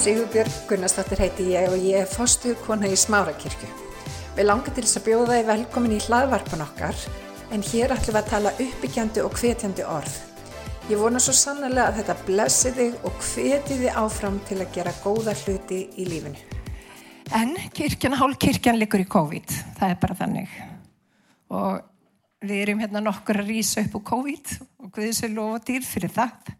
Sigurbjörg Gunnarsdóttir heiti ég og ég er fostu kona í Smárakirkju. Við langar til þess að bjóða þið velkomin í hlaðvarpan okkar en hér ætlum við að tala uppbyggjandi og hvetjandi orð. Ég vona svo sannlega að þetta blessi þig og hveti þið áfram til að gera góða hluti í lífinu. En kirkjan, hálf kirkjan liggur í COVID, það er bara þannig. Og við erum hérna nokkur að rýsa upp úr COVID og Guðis er lofa dýr fyrir það.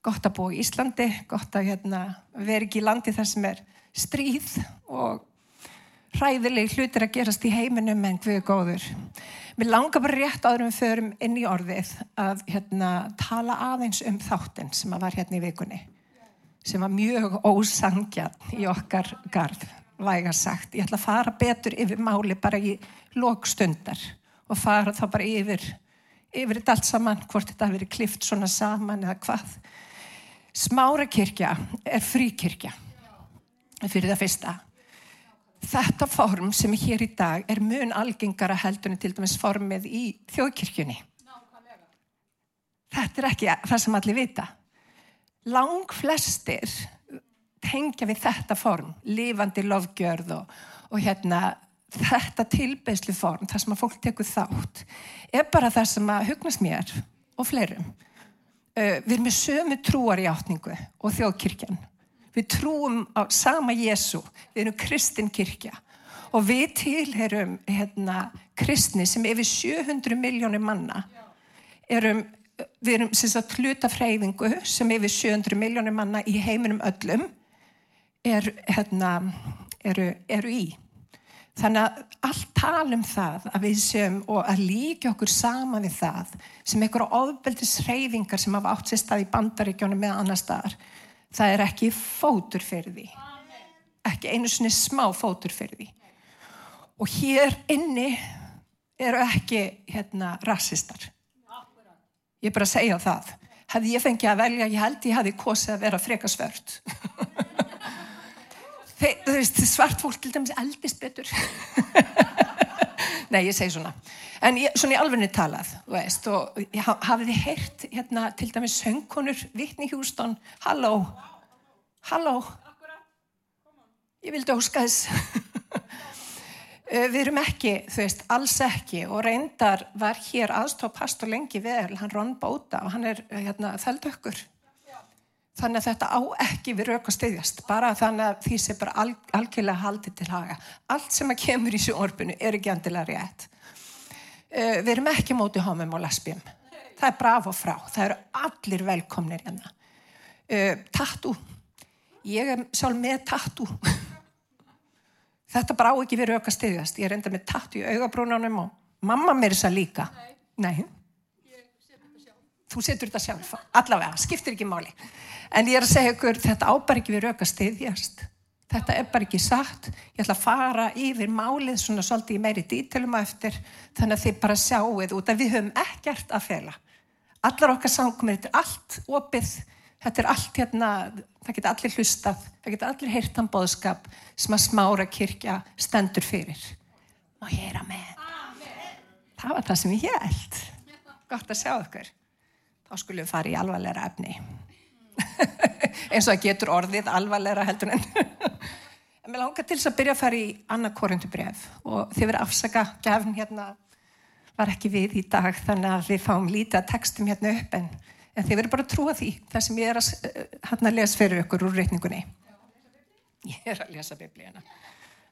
Gott að búa í Íslandi, gott að hérna, vera ekki í landi þar sem er stríð og hræðileg hlutir að gerast í heiminum en er góður. Mér langar bara rétt áður við förum inn í orðið að hérna, tala aðeins um þáttinn sem að var hérna í vikunni sem var mjög ósangjarn í okkar garð, væga sagt. Ég ætla að fara betur yfir máli bara í lókstundar og fara þá bara yfir, yfir þetta allt saman, hvort þetta hafi verið klift svona saman eða hvað. Smárakirkja er fríkirkja fyrir það fyrsta. Þetta form sem er hér í dag er mun algengara heldunni til dæmis formið í þjóðkirkjunni. Þetta er ekki það sem allir vita. Lang flestir tengja við þetta form, lifandi lofgjörð og, og hérna, þetta tilbeðslu form, það sem að fólk tekur þátt, er bara það sem að hugnast mér og fleirum. Uh, við erum með sömu trúar í átningu og þjóðkirkjan. Við trúum á sama Jésu, við erum kristin kirkja og við tilherum hérna, kristni sem yfir 700 miljónir manna erum, við erum sagt, hlutafreyfingu sem yfir 700 miljónir manna í heiminum öllum er, hérna, eru, eru í. Þannig að allt tala um það að við séum og að líka okkur sama við það sem einhverja ofbeldisreyfingar sem hafa átt sér stað í bandaríkjónum með annar staðar það er ekki fótur fyrir því. Ekki einu svona smá fótur fyrir því. Og hér inni eru ekki hérna rassistar. Ég er bara að segja það. Hefði ég fengið að velja, ég held ég hefði kosið að vera frekasvört þú veist svart fólk til dæmis eldist betur. Nei ég segi svona. En ég, svona í alvegni talað veist, og hafið þið heyrt hérna, til dæmis söngkonur Whitney Houston? Halló? Halló? Ég vildi óska þess. Við erum ekki þú veist, alls ekki og reyndar var hér aðstof pastor lengi vel, hann Ron Bóta og hann er hérna, þeldökkur þannig að þetta á ekki við rauk að styðjast bara þannig að því sem bara al, algjörlega haldið til haga. Allt sem að kemur í sjónvarpinu er ekki andilega rétt. Uh, við erum ekki mótið homum og lesbím það er braf og frá, það eru allir velkomnir hérna. Uh, tattoo. Ég er sjálf með tattoo. Þetta brá ekki við rauk að styðjast. Ég er enda með tattoo í augabrúnunum og mamma mér þess að líka. Nei, nei þú setur þetta sjálf, allavega, skiptir ekki máli. En ég er að segja ykkur, þetta ábar ekki við rauka stiðjast. Þetta er bara ekki satt. Ég ætla að fara yfir málið svona svolítið í meiri dítilum eftir, þannig að þið bara sjáuð út að við höfum ekkert að fela. Allar okkar sangum, þetta er allt opið, þetta er allt hérna, það geta allir hlustað, það geta allir heyrtan bóðskap sem að smára kirkja stendur fyrir. Og ég er að með. Það var það sem ég held. Gott að sjá okkur þá skulum við fara í alvarleira efni. Eins og það getur orðið alvarleira heldur en en mér langar til þess að byrja að fara í annað korundubref og þið verið afsaka gefn hérna var ekki við í dag þannig að við fáum lítið að textum hérna upp en, en þið verið bara að trúa því það sem ég er að hérna lesa fyrir ykkur úr reyningunni ég er að lesa biblíana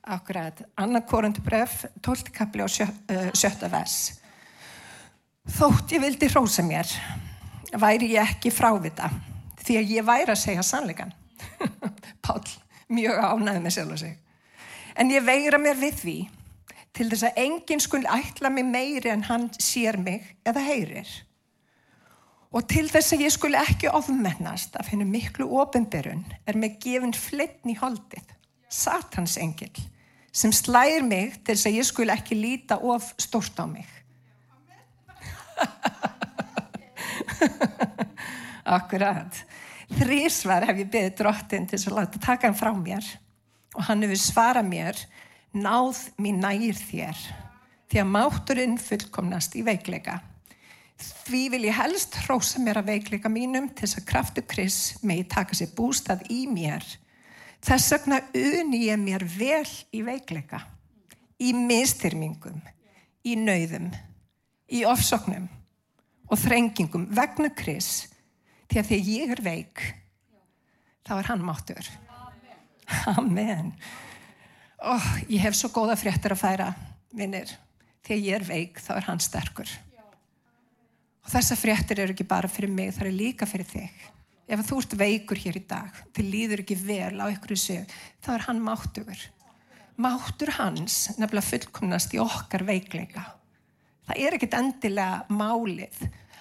akkurat, annað korundubref 12. kapli og sjö, uh, sjötta vers. Þótt ég vildi hrósa mér væri ég ekki frávita því að ég væri að segja sannleikan Pál, mjög ánæði með sjálf og sig. En ég veira mér við því til þess að enginn skul ætla mig meiri en hann sér mig eða heyrir. Og til þess að ég skul ekki ofmennast af hennu miklu ofinberun er mig gefin flittn í holdið satans engil sem slæðir mig til þess að ég skul ekki líta of stort á mig Akkurat. Þrísvar hef ég beðið drottin til að láta taka hann frá mér og hann hefur svarað mér náð mín nægir þér því að máturinn fullkomnast í veikleika. Því vil ég helst hrósa mér að veikleika mínum til þess að kraftu Kris megi taka sér bústað í mér. Þess vegna uni ég mér vel í veikleika, í mistyrmingum, í nauðum, í ofsóknum og þrengingum vegna Kris því að þegar ég er veik, þá er hann máttur. Amen. Oh, ég hef svo góða fréttir að færa, vinnir. Þegar ég er veik, þá er hann sterkur. Og þessa fréttir eru ekki bara fyrir mig, það er líka fyrir þig. Ef þú ert veikur hér í dag, þið líður ekki vel á ykkur í sig, þá er hann máttugur. Máttur hans nefnilega fullkomnast í okkar veikleika. Það er ekkit endilega málið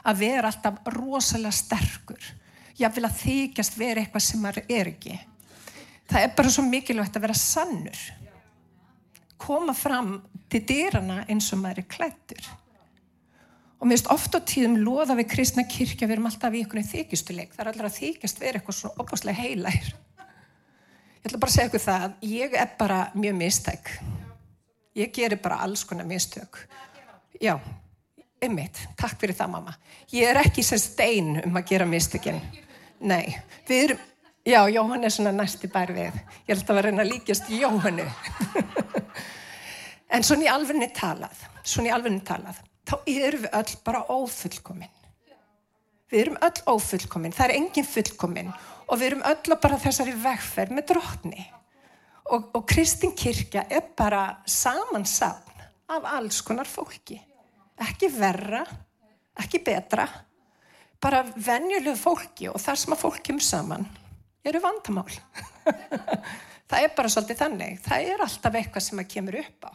að vera alltaf rosalega sterkur. Ég vil að þykjast vera eitthvað sem maður er ekki. Það er bara svo mikilvægt að vera sannur. Koma fram til dýrana eins og maður er klættur. Og mér finnst ofta á tíðum loða við kristna kirkja, við erum alltaf í einhvern þykjustuleik. Það er allra að þykjast vera eitthvað svona opaslega heilær. Ég ætla bara að segja ykkur það að ég er bara mjög mistæk. Ég gerir bara alls konar mistök. Já, einmitt. Takk fyrir það mamma. Ég er ekki sem stein um að gera mistökinn. Nei, við erum, já, Jóhann er svona næsti bær við. Ég held að vera reyna að líkjast Jóhannu. en svona í alvegni talað, svona í alvegni talað, þá erum við öll bara ófullkominn. Við erum öll ófullkominn, það er engin fullkominn og við erum öll bara þessari vegferð með drotni. Og, og Kristin Kirkja er bara samansapn af alls konar fólki. Ekki verra, ekki betra, bara venjulegu fólki og þar sem að fólk kemur saman eru vandamál. það er bara svolítið þannig, það er alltaf eitthvað sem að kemur upp á.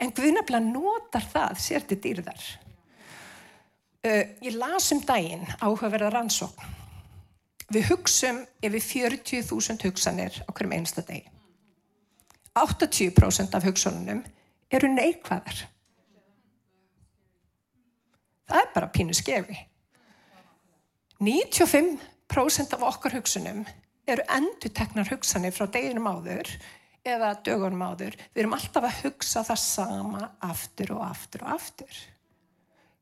En Guðnabla notar það sér til dýrðar. Uh, ég las um daginn áhugaverða rannsókn. Við hugsum yfir 40.000 hugsanir á hverjum einsta degi. 80% af hugsununum eru neikvæðar. Það er bara pínu skefi. 95% af okkar hugsunum eru enduteknar hugsanir frá deginum áður eða dögunum áður. Við erum alltaf að hugsa það sama aftur og aftur og aftur.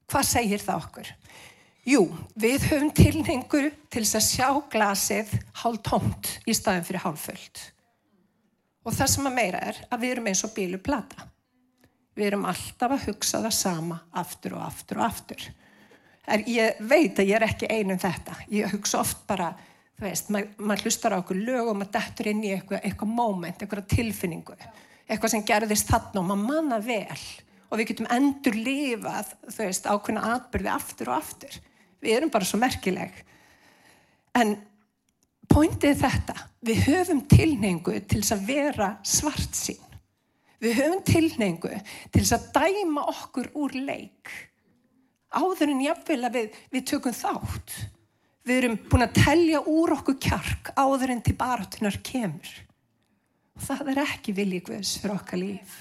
Hvað segir það okkur? Jú, við höfum tilningu til að sjá glasið hálf tómt í staðin fyrir hálfföld. Og það sem að meira er að við erum eins og bílu plata. Við erum alltaf að hugsa það sama aftur og aftur og aftur. Er, ég veit að ég er ekki einum þetta. Ég hugsa oft bara, þú veist, maður mað hlustar á okkur lög og maður dettur inn í eitthvað, eitthvað moment, eitthvað tilfinningu. Eitthvað sem gerðist þarna og maður manna vel. Og við getum endur lifað, þú veist, ákveðna atbyrði aftur og aftur. Við erum bara svo merkileg. En pointið þetta, við höfum tilneingu til þess að vera svart sín. Við höfum tilneingu til þess að dæma okkur úr leik. Áður en jáfnvel að við, við tökum þátt. Við erum búin að telja úr okkur kjark áður en til barátunar kemur. Og það er ekki viljikvöðs fyrir okkar líf.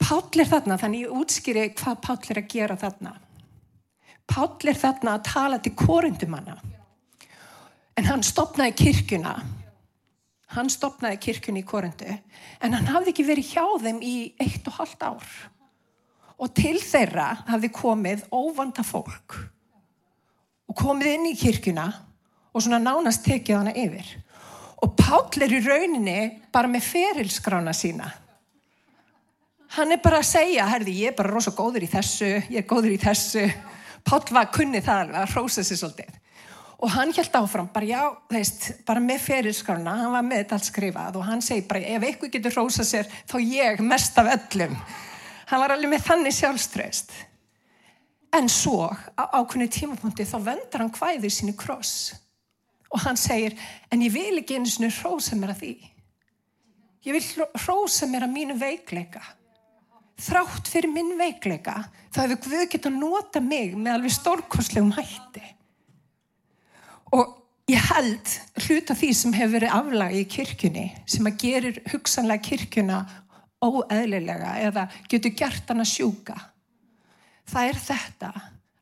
Páll er þarna, þannig ég útskýri hvað Páll er að gera þarna. Páll er þarna að tala til korundumanna. En hann stopnaði kirkuna. Hann stopnaði kirkuna í korundu. En hann hafði ekki verið hjá þeim í eitt og halvt ár. Og til þeirra hafði komið óvanda fólk. Og komið inn í kirkuna og svona nánast tekið hana yfir. Og Páll er í rauninni bara með ferilskrána sína. Hann er bara að segja, herði, ég er bara rosa góður í þessu, ég er góður í þessu. Páll var kunnið það alveg að hrósa sér svolítið. Og hann held áfram, bara já, veist, bara með ferilskrona, hann var með þetta allt skrifað og hann segi bara, ef eitthvað getur hrósa sér, þá ég mest af öllum. Hann var alveg með þannig sjálfströst. En svo, á ákveðinu tímapunkti, þá vendar hann hvæðið sínu kross. Og hann segir, en ég vil ekki einu svona hrósa mér að því. Ég vil hrósa mér að mínu veikleika þrátt fyrir minn veikleika þá hefur Guð gett að nota mig með alveg stórkostlegum hætti og ég held hluta því sem hefur verið aflagi í kirkjunni sem að gerir hugsanlega kirkjuna óeðlilega eða getur gert hana sjúka það er þetta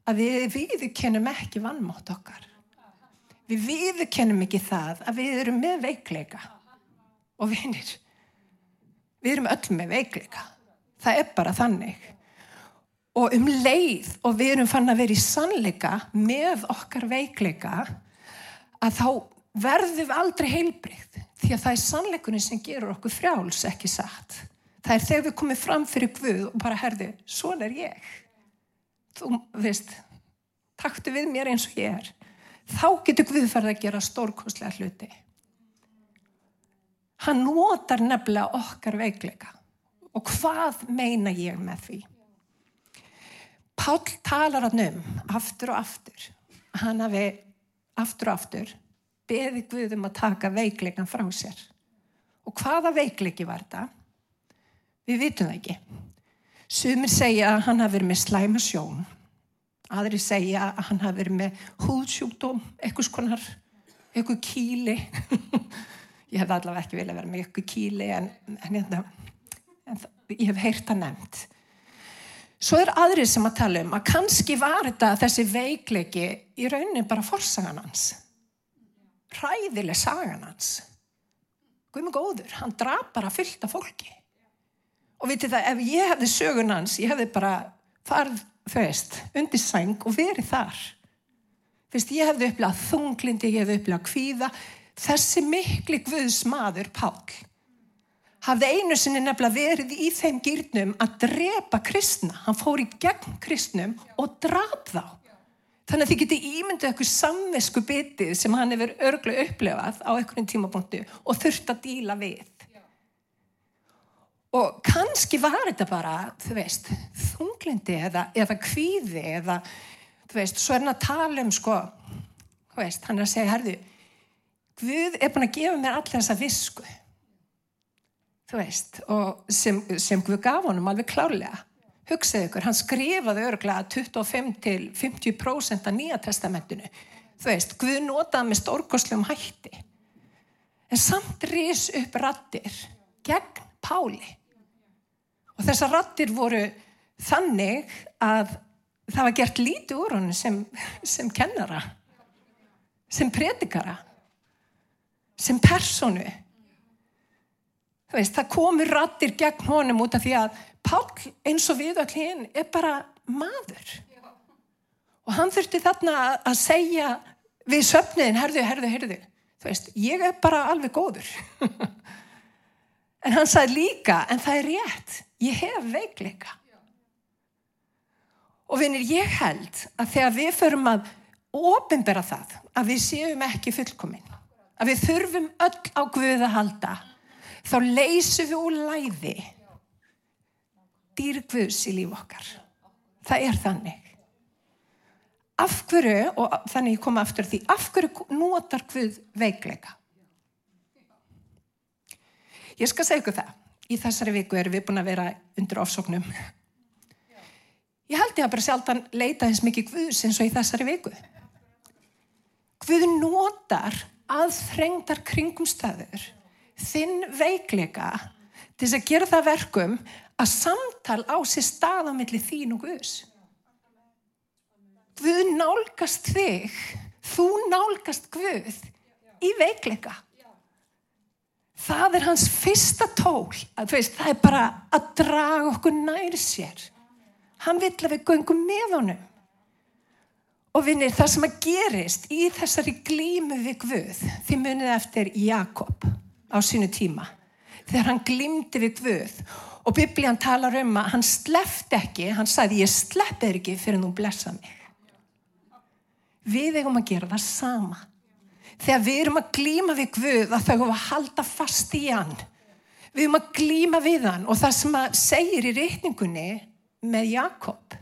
að við viðkennum ekki vannmátt okkar. Við viðkennum ekki það að við erum með veikleika. Og vinir við erum öll með veikleika. Það er bara þannig. Og um leið og við erum fann að vera í sannleika með okkar veikleika að þá verðum aldrei heilbreyð því að það er sannleikunni sem gerur okkur frjáls ekki satt. Það er þegar við komum fram fyrir Guð og bara herði, svona er ég. Þú veist, taktu við mér eins og ég er. Þá getur Guð farið að gera stórkoslega hluti. Hann notar nefnilega okkar veikleika. Og hvað meina ég með því? Pál talar hann um, aftur og aftur, hann hafi aftur og aftur beði Guðum að taka veikleikan frá sér. Og hvaða veikleiki var þetta? Við vitum það ekki. Sumir segja að hann hafi verið með slæma sjón. Aðri segja að hann hafi verið með húðsjúkdóm, eitthvað skonar, eitthvað kíli. ég hef allavega ekki vilja verið með eitthvað kíli en, en, en, hérna, en ég hef heyrt það nefnt. Svo er aðrið sem að tala um að kannski var þetta þessi veikleiki í raunin bara forsagan hans. Ræðileg sagan hans. Guðmund góður, hann draf bara fyllt af fólki. Og vitið það, ef ég hefði sögun hans ég hefði bara farð þauðist undir sæng og verið þar. Fyrst, ég hefði upplegað þunglindi, ég hefði upplegað kvíða. Þessi mikli Guðsmaður Pál hafði einu sinni nefnilega verið í þeim gýrnum að drepa kristna. Hann fór í gegn kristnum og draf þá. Þannig að þið geti ímyndið eitthvað samvesku bitið sem hann hefur örglega upplefað á einhvern tímapunktu og þurft að díla við. Og kannski var þetta bara, þú veist, þunglindi eða, eða kvíði eða, þú veist, svo er hann að tala um, sko, þú veist, hann er að segja, herðu, Guð er búin að gefa mér allir þessa visku, þú veist, og sem, sem Guð gaf honum alveg klárlega hugsaðu ykkur, hann skrifaði örglega 25 til 50% af nýja testamentinu. Þú veist, Guð notaði með stórkosljum hætti. En samt rís upp rattir gegn Páli. Og þessar rattir voru þannig að það var gert lítið úr hann sem, sem kennara, sem predikara, sem personu. Veist, það komur rattir gegn honum út af því að Pál eins og við allir hinn er bara maður. Og hann þurfti þarna að segja við söfniðin, herðu, herðu, herðu. Þú veist, ég er bara alveg góður. en hann sagði líka, en það er rétt, ég hef veikleika. Og vinir, ég held að þegar við förum að ofinbera það, að við séum ekki fullkominn, að við þurfum öll á Guð að halda, þá leysum við úr læði dýrgvus í líf okkar. Það er þannig. Af hverju, og þannig ég kom aftur því, af hverju notar Guð veikleika? Ég skal segja ykkur það. Í þessari viku erum við búin að vera undir ofsóknum. Ég held ég að bara sjálf að leita eins mikið Guðs eins og í þessari viku. Guð notar aðþrengdar kringumstæður þinn veikleika til þess að gera það verkum að samtal á sér stað á milli þín og Guðs. Guð nálgast þig, þú nálgast Guð í veikleika. Það er hans fyrsta tól, að, veist, það er bara að draga okkur nær sér. Hann vill að við göngum með honum. Og vinnir, það sem að gerist í þessari glímu við Guð, þið munið eftir Jakob á sínu tíma þegar hann glimti við Guð. Og biblían talar um að hann sleft ekki hann sagði ég sleppir ekki fyrir þú blessa mig. Við eigum að gera það sama. Þegar við erum að glíma við Guð að þau erum að halda fast í hann. Við erum að glíma við hann. Og það sem að segir í reikningunni með Jakob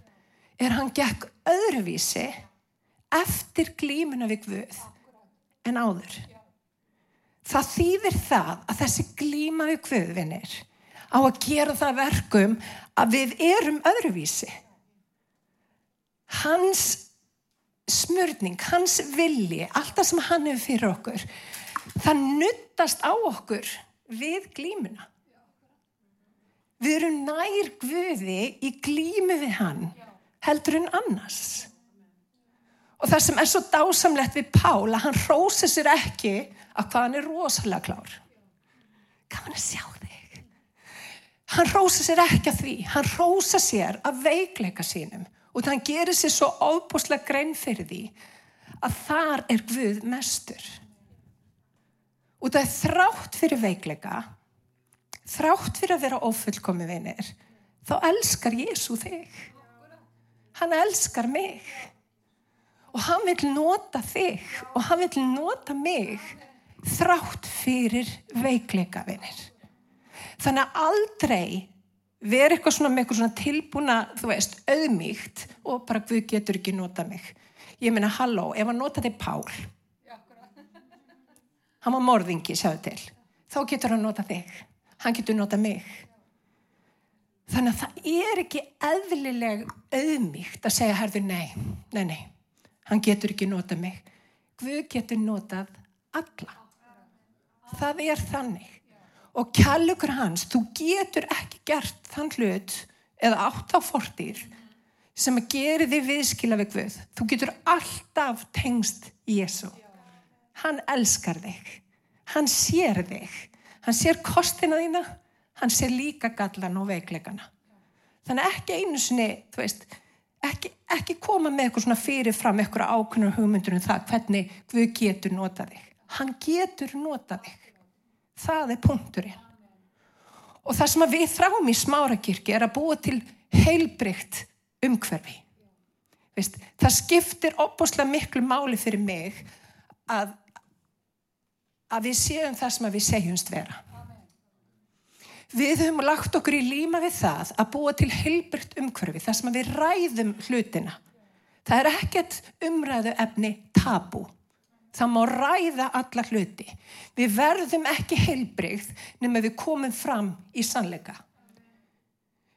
er hann gekk öðruvísi eftir glímuna við Guð en áður það þýðir það að þessi glíma við kvöðvinir á að gera það verkum að við erum öðruvísi. Hans smörning, hans villi, allt það sem hann hefur fyrir okkur, það nuttast á okkur við glímuna. Við erum nær guði í glími við hann heldur en annars. Og það sem er svo dásamlegt við Pál að hann rósi sér ekki að hvað hann er rosalega klár. Gaman að sjá þig. Hann rósa sér ekki að því. Hann rósa sér að veikleika sínum og þann gerir sér svo óbúslega grein fyrir því að þar er Guð mestur. Og það er þrátt fyrir veikleika, þrátt fyrir að vera ofullkomi vinir, þá elskar Jésu þig. Hann elskar mig. Og hann vil nota þig og hann vil nota mig þrátt fyrir veikleika vinir. Þannig að aldrei vera eitthvað svona með eitthvað svona tilbúna, þú veist, auðmíkt og bara Guð getur ekki nota mig. Ég meina, halló, ef hann notaði Pál, hann var morðingi, sjáðu til, þá getur hann nota þig. Hann getur nota mig. Þannig að það er ekki eðlileg auðmíkt að segja, herðu, nei, nei, nei, hann getur ekki nota mig. Guð getur notað alla. Það er þannig og kjallugur hans, þú getur ekki gert þann hlut eða átt á fortýr sem að gera þig viðskila við Guð. Þú getur alltaf tengst Jésu. Hann elskar þig. Hann sér þig. Hann sér kostina þína. Hann sér líka gallan og veikleikana. Þannig ekki einu sinni, þú veist, ekki, ekki koma með eitthvað svona fyrirfram eitthvað ákveðnum hugmyndur um það hvernig Guð getur notað þig. Hann getur notað þig. Það er punkturinn. Og það sem við þráum í smárakirkji er að búa til heilbrygt umhverfi. Veist, það skiptir opbúslega miklu máli fyrir mig að, að við séum það sem við segjumst vera. Við höfum lagt okkur í líma við það að búa til heilbrygt umhverfi, það sem við ræðum hlutina. Það er ekkert umræðu efni tabú. Það má ræða alla hluti. Við verðum ekki heilbreyð nema við komum fram í sannleika.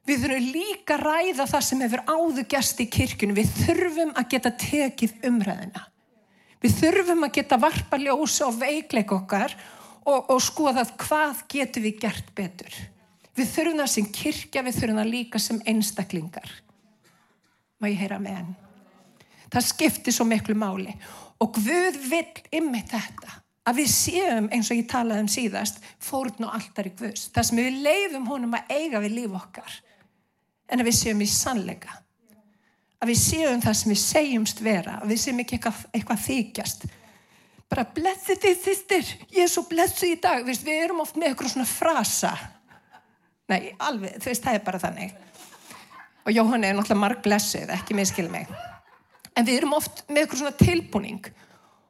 Við þurfum líka að ræða það sem hefur áður gæst í kirkjunum. Við þurfum að geta tekið umræðina. Við þurfum að geta varpa ljósa og veikleik okkar og, og skoða hvað getur við gert betur. Við þurfum það sem kirkja, við þurfum það líka sem einstaklingar. Má ég heyra með henn? Það skiptir svo miklu máli og Guð vill ymmið þetta að við séum eins og ég talaði um síðast fórn og alltaf í Guðs það sem við leifum honum að eiga við líf okkar en að við séum í sannleika að við séum það sem við segjumst vera að við séum ekki eitthvað, eitthvað þykjast bara blessi þið þýttir ég er svo blessu í dag. Við, erum oft með eitthvað svona frasa. Nei, alveg, þú veist, það er bara þannig. Og Jóhann er náttúrulega marg blessuð, ekki miskil mig. En við erum oft með eitthvað svona tilbúning.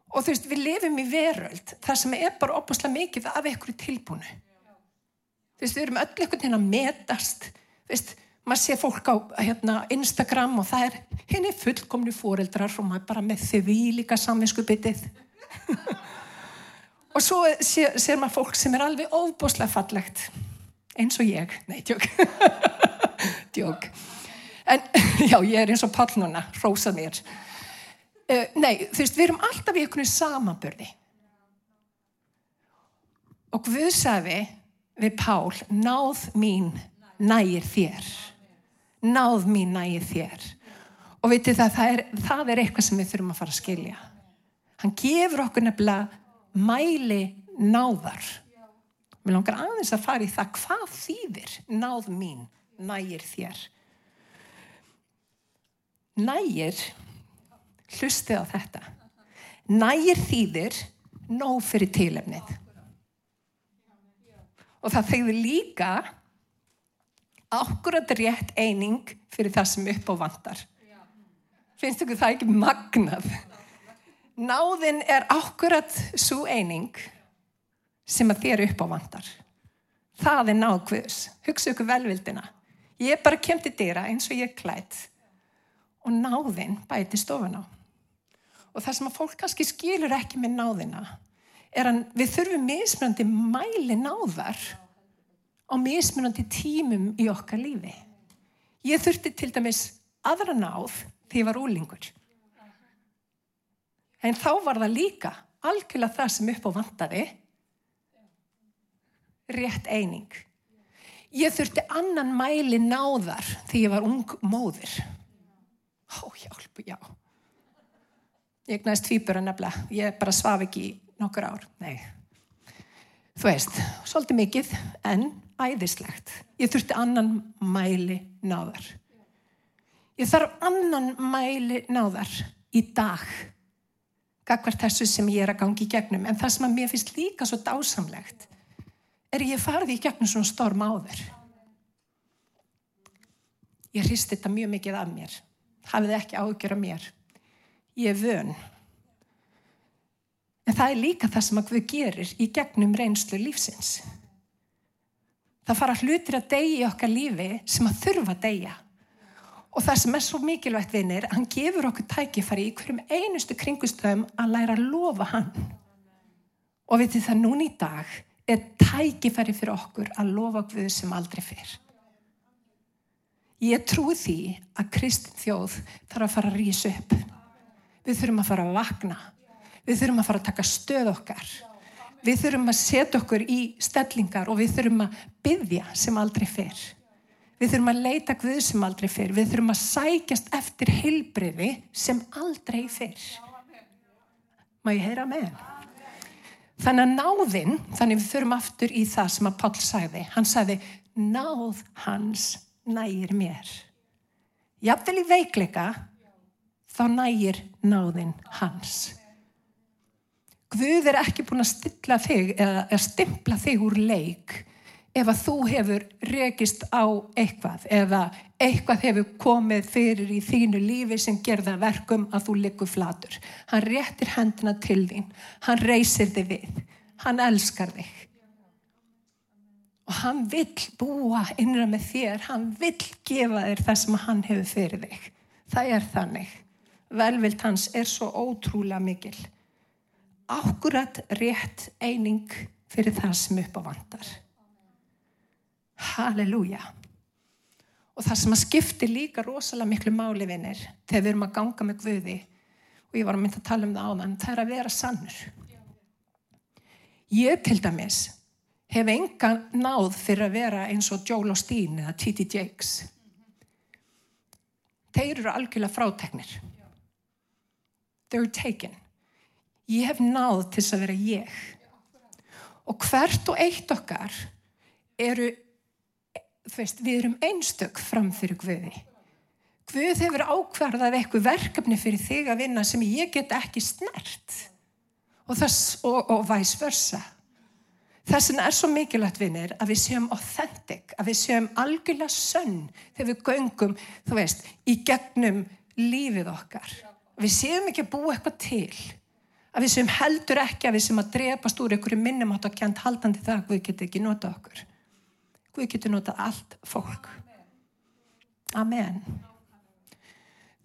Og þú veist, við lifum í veröld þar sem er bara opaslega mikið af eitthvað tilbúinu þú veist, við erum öll eitthvað hérna að metast. Þú veist, maður sé fólk á hérna, Instagram og það er henni fullkomni fóreldrar og maður bara með því líka samvinsku byttið og svo sé, sér maður fólk sem er alveg óbúslega fallegt eins og ég, nei, tjók tjók en já, ég er eins og pall núna, rósa mér. Uh, nei, þú veist, við erum alltaf í einhvern samanbörði. Og Guð sagði við Pál, náð mín nægir þér. Náð mín nægir þér. Og veitir það, það er, það er eitthvað sem við þurfum að fara að skilja. Hann gefur okkur nefnilega mæli náðar. Mér langar aðeins að fara í það hvað þýðir náð mín nægir þér. Nægir hlustið á þetta. Nægir þýðir nóg fyrir tílefnið og það þegður líka ákvörðat rétt eining fyrir það sem upp á vandar finnst ykkur það ekki magnað náðin er ákvörðat svo eining sem að þér upp á vandar það er náðkvöðs hugsa ykkur velvildina ég bara kem til dýra eins og ég klætt og náðin bæti stofan á. Og það sem að fólk kannski skilur ekki með náðina er að við þurfum mismunandi mæli náðar á mismunandi tímum í okkar lífi. Ég þurfti til dæmis aðra náð því ég var úlingur. En þá var það líka algjörlega það sem upp á vandaði rétt eining. Ég þurfti annan mæli náðar því ég var ung móður. Ó, hjálp, já. Ég næst tvíbura nefnilega. Ég bara svaf ekki í nokkur ár. Nei. Þú veist, svolítið mikið, en æðislegt. Ég þurfti annan mæli náðar. Ég þarf annan mæli náðar í dag. Gagvart þessu sem ég er að gangi í gegnum. En það sem að mér finnst líka svo dásamlegt er ég farði í gegnum svona storm áður. Ég hristi þetta mjög mikið af mér. Hafið ekki ágjör af mér. Ég er vön. En það er líka það sem að Guð gerir í gegnum reynslu lífsins. Það fara hlutir að deyja í okkar lífi sem að þurfa að deyja. Og það sem er svo mikilvægt vinnir, hann gefur okkur tækifæri í hverjum einustu kringustöðum að læra að lofa hann. Og veitir það núni í dag er tækifæri fyrir okkur að lofa Guð sem aldrei fyrr. Ég trúi því að kristin þjóð þarf að fara að rýsa upp. Við þurfum að fara að vakna. Við þurfum að fara að taka stöð okkar. Við þurfum að setja okkur í stellingar og við þurfum að byggja sem aldrei fyrr. Við þurfum að leita Guð sem aldrei fyrr. Við þurfum að sækjast eftir heilbriði sem aldrei fyrr. Má ég heyra með? Þannig að náðinn, þannig við þurfum aftur í það sem að Pál sagði. Hann sagði, náð hans nægir mér. Jafnvel í veikleika, þá nægir náðinn hans. Guð er ekki búin að þig eða stimpla þig úr leik ef að þú hefur rekist á eitthvað eða eitthvað hefur komið fyrir í þínu lífi sem gerða verkum að þú liggur flatur. Hann réttir hendina til þín, hann reysir þig við, hann elskar þig. Og hann vill búa innra með þér, hann vill gefa þér það sem hann hefur fyrir þig. Það er þannig. Velvilt hans er svo ótrúlega mikil. Ákurat rétt eining fyrir það sem upp á vandar. Halleluja. Og það sem að skipti líka rosalega miklu máli vinnir þegar við erum að ganga með Guði og ég var að mynda að tala um það áðan, það er að vera sannur. Ég til dæmis hef enga náð fyrir að vera eins og Joel Osteen eða T.T. Jakes. Þeir eru algjörlega fráteknir. They're taken. Ég hef náð til þess að vera ég. Og hvert og eitt okkar eru veist, við erum einstök fram fyrir Guði. Guð hefur ákvarðað eitthvað verkefni fyrir þig að vinna sem ég get ekki snert og, og, og væs versa. Þess vegna er svo mikilvægt vinnir að við séum authentic, að við séum algjörlega sönn þegar við göngum, þú veist, í gegnum lífið okkar. Við séum ekki að búa eitthvað til, að við séum heldur ekki að við séum að drepast úr einhverju minnum átt að kjent haldandi það að við getum ekki nota okkur. Guð getur notað allt fólk. Amen.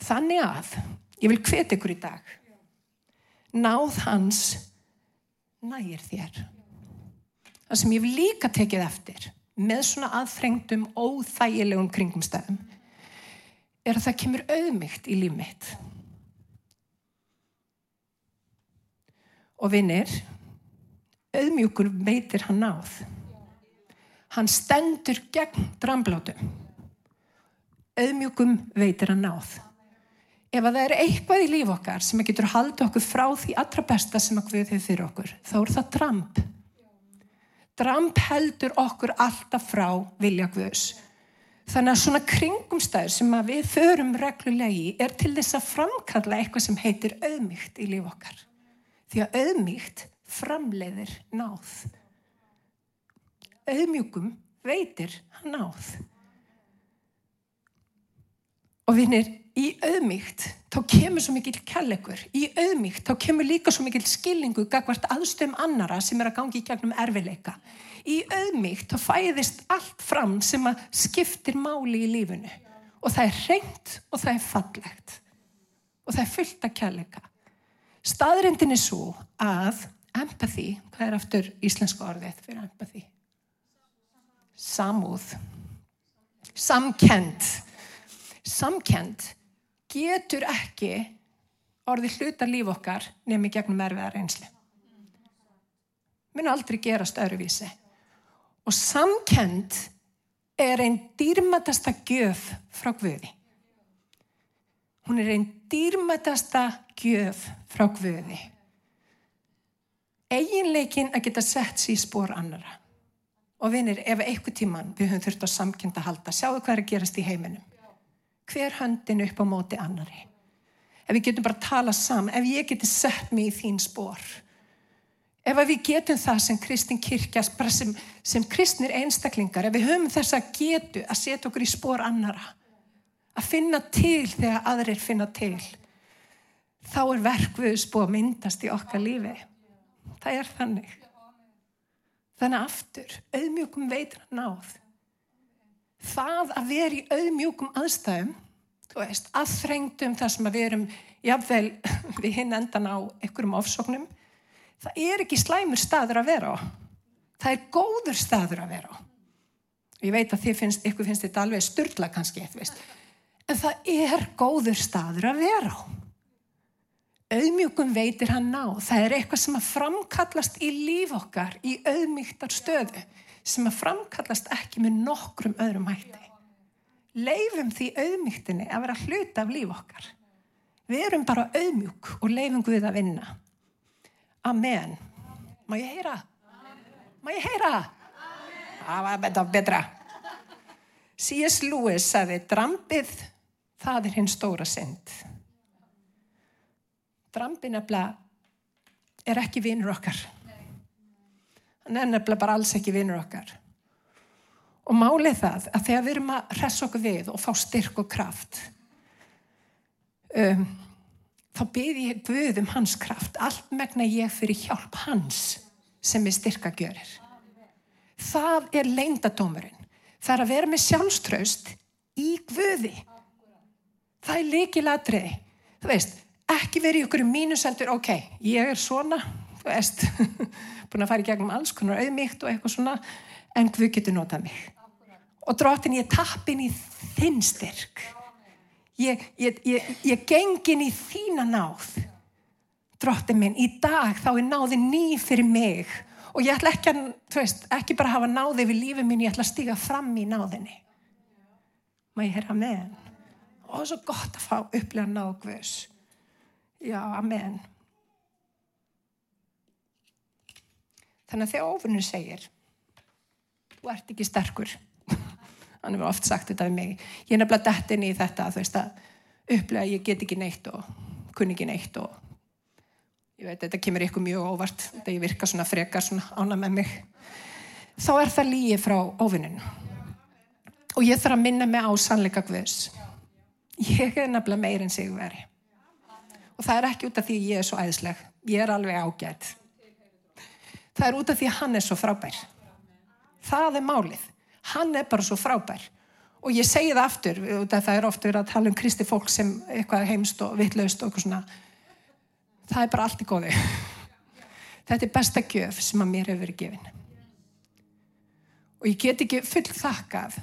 Þannig að, ég vil hveta ykkur í dag, náð hans nægir þér. Það sem ég vil líka tekið eftir, með svona aðfrengdum, óþægilegum kringumstæðum, er að það kemur auðmygt í líf mitt. Og vinnir, auðmjúkur veitir hann náð hann stendur gegn dramblátum. Auðmjögum veitir hann náð. Ef að það er eitthvað í líf okkar sem getur haldið okkur frá því allra besta sem að við hefur fyrir okkur, þá er það dramp. Dramp heldur okkur alltaf frá vilja Guðs. Þannig að svona kringumstæður sem að við förum reglulegi er til þess að framkalla eitthvað sem heitir auðmygt í líf okkar. Því að auðmygt framleiðir náð auðmjúkum veitir hann áð. Og vinnir, í auðmygt þá kemur svo mikil kærleikur. Í auðmygt þá kemur líka svo mikil skilningu gagvart aðstöðum annara sem er að gangi í gegnum erfileika. Í auðmygt þá fæðist allt fram sem að skiptir máli í lífunu. Og það er reynd og það er fallegt. Og það er fullt af kærleika. Staðrindin er svo að empathy, hvað er aftur íslenska orðið fyrir empathy? Samúð, samkend. Samkend getur ekki orðið hluta líf okkar nefnir gegnum erfiðar einsli. Minn aldrei gerast öruvísi. Og samkend er einn dýrmætasta gjöf frá Guði. Hún er einn dýrmætasta gjöf frá Guði. Eginleikin að geta sett sér í spór annara. Og vinir, ef eitthvað tíman við höfum þurft á samkynnt að halda, sjáu hvað er að gerast í heiminum. Hver höndin upp á móti annari. ef við getum bara að tala saman, ef ég geti sett mig í þín spór, ef við getum það sem kristin kirkjas, bara sem, sem kristnir einstaklingar, ef við höfum þess að getu að setja okkur í spór annara, að finna til þegar aðrir finna til, þá er verkvöðusbúið að myndast í okkar lífi. Það er þannig. Þannig aftur, auðmjögum veitur að náð. Það að vera í auðmjögum aðstæðum, þú veist, aðþrengdum þar sem að við erum, jáfnvel, við hinn endan á einhverjum ofsóknum, það er ekki slæmur staður að vera á. Það er góður staður að vera á. Ég veit að þið finnst, ykkur finnst þetta alveg styrla kannski, þú veist, en það er góður staður að vera á auðmjúkum veitir hann ná. Það er eitthvað sem að framkallast í líf okkar í auðmygtar stöðu sem að framkallast ekki með nokkrum öðrum hætti. Leifum því auðmygtinni að vera hluta af líf okkar. Við erum bara auðmjúk og leifum Guð að vinna. Amen. Má ég heyra? Má ég heyra? Það var betra. betra. C.S. Lewis sagði, drambið, það er hinn stóra synd. Drambi nefnilega er ekki vinnur okkar. Hann er nefnilega bara alls ekki vinnur okkar. Og málið það að þegar við erum að hressa okkur við og fá styrk og kraft, um, þá byrði ég Guð um hans kraft. Allt megna ég fyrir hjálp hans sem er styrkagjörir. Það er leindadómurinn. Það er að vera með sjálfströst í Guði. Það er líkiladriði. Þú veist, ekki verið í okkur mínusendur, ok, ég er svona, þú veist, búin að fara í gegnum alls konar auðmygt og eitthvað svona, en Guð getur notað mig. Og dróttin ég tappin í þinn styrk. Ég, ég, ég, ég gengin í þína náð. Dróttin minn, í dag þá er náði ný fyrir mig og ég ætla ekki að, þú veist, ekki bara hafa náði við lífið minn, ég ætla að stiga fram í náðinni. Má ég herra með henn? Og það er svo gott að fá upplega náðgvöðs. Já, amen. Þannig að þegar ofunur segir, þú ert ekki sterkur, hann hefur oft sagt þetta við mig, ég er nefnilega dættin í þetta þú veist að upplega ég get ekki neitt og kunni ekki neitt og ég veit þetta kemur ykkur mjög óvart, þetta ég virka svona frekar svona ána með mig, þá er það líi frá ofuninu og ég þarf að minna mig á sannleika guðs. Ég er nefnilega meir en sig verið og það er ekki út af því ég er svo æðisleg. Ég er alveg ágætt það er út af því hann er svo frábær. Það er málið. Hann er bara svo frábær. Og ég segi það aftur, það er ofta að tala um kristi fólk sem eitthvað heimst og vittlaust og eitthvað svona. Það er bara allt í góðu. Þetta er besta gjöf sem að mér hefur verið gefin. Og ég get ekki full þakkað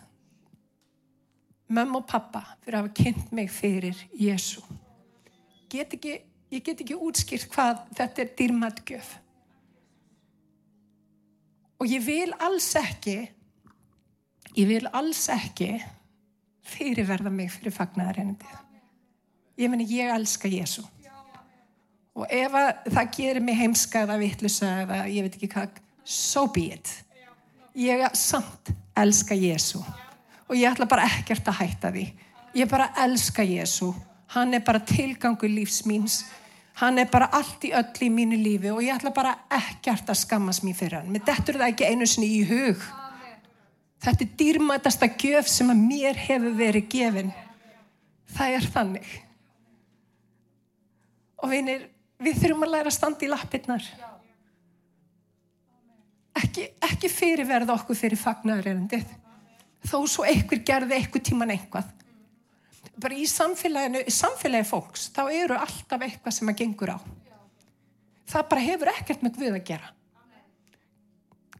mömmu og pappa fyrir að hafa kynnt mig fyrir Jésu get ekki, ég get ekki útskýrt hvað þetta er dýrmatgjöf. Og ég vil alls ekki, ég vil alls ekki fyrirverða mig fyrir fagnaðarreynandi. Ég meni, ég elska Jésu. Og ef það gerir mig heimskaða, vittlusa eða ég veit ekki hvað, so be it. Ég samt elska Jésu. Og ég ætla bara ekkert að hætta því. Ég bara elska Jésu hann er bara tilgangu lífs míns. Hann er bara allt í öll í mínu lífi og ég ætla bara ekkert að skammast mér fyrir hann, mér dettur það ekki einu sinni í hug. Þetta er dýrmætasta gjöf sem að mér hefur verið gefin. Það er þannig. Og vinir við þurfum að læra að standa í lappirnar. Ekki, ekki fyrirverða okkur fyrir fagnarerendið þó svo einhver gerði einhver tíman einhvað bara í samfélaginu, í samfélagi fólks, þá eru alltaf eitthvað sem að gengur á. Það bara hefur ekkert með Guð að gera.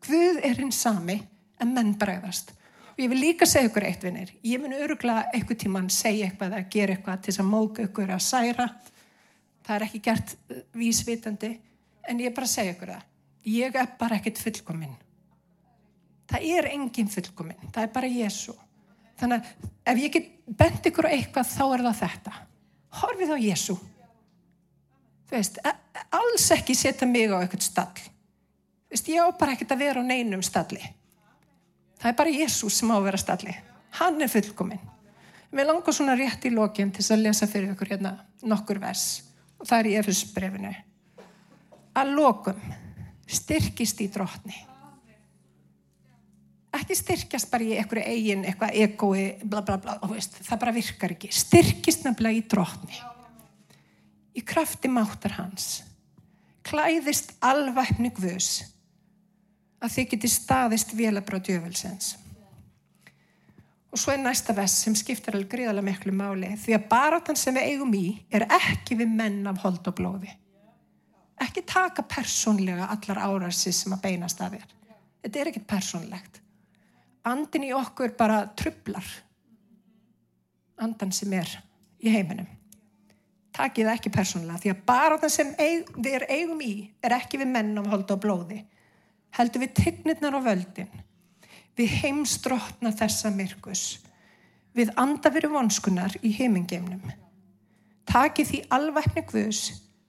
Guð er hinn sami en menn bregðast. Og ég vil líka segja ykkur eitt vinnir. Ég mun öruglega eitthvað tíman segja eitthvað að gera eitthvað til þess að móka ykkur að særa. Það er ekki gert uh, vísvitandi, en ég bara segja ykkur það. Ég er bara ekkert fullkominn. Það er engin fullkominn. Það er bara Jésu. Þannig að ef ég get bent ykkur á eitthvað þá er það þetta. Horfið á Jésu. Þú veist, alls ekki setja mig á eitthvað stall. Þú veist, ég á bara ekkert að vera á neinum stalli. Það er bara Jésu sem á að vera stalli. Hann er fullkominn. Mér langar svona rétt í lokin til að lesa fyrir ykkur hérna nokkur vers og það er í Efesbrefinu. Að lokum styrkist í drotni. Ekki styrkjast bara í einhverju eigin, eitthvað egoi, bla bla bla, veist, það bara virkar ekki. Styrkist nefnilega í drotni. Í krafti máttar hans. Klæðist alvæpni guðs að þið geti staðist vélabrá djöfelsens. Og svo er næsta vest sem skiptar alveg gríðarlega miklu máli því að baráttan sem við eigum í er ekki við menn af hold og blóði. Ekki taka persónlega allar árarsi sem að beinast að þér. Þetta er ekkit persónlegt. Andin í okkur bara trublar. Andan sem er í heiminum. Takið það ekki persónlega því að baráttan sem eig, við eigum í er ekki við menn af hold og blóði. Heldur við tignirnar og völdin við heimstrotna þessa myrkus, við andafyrir vonskunar í heimingeimnum. Taki því alvækni Guðs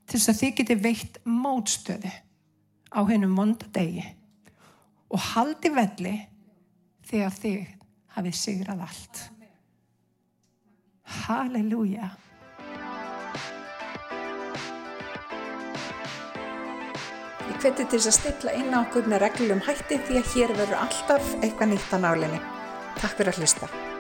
til þess að þið geti veitt mótstöði á hennum vonda degi og haldi velli þegar þið hafið sigrað allt. Halleluja! hveti til þess að stilla inn á okkur með reglum hætti því að hér verður alltaf eitthvað nýtt á nálinni. Takk fyrir að hlusta.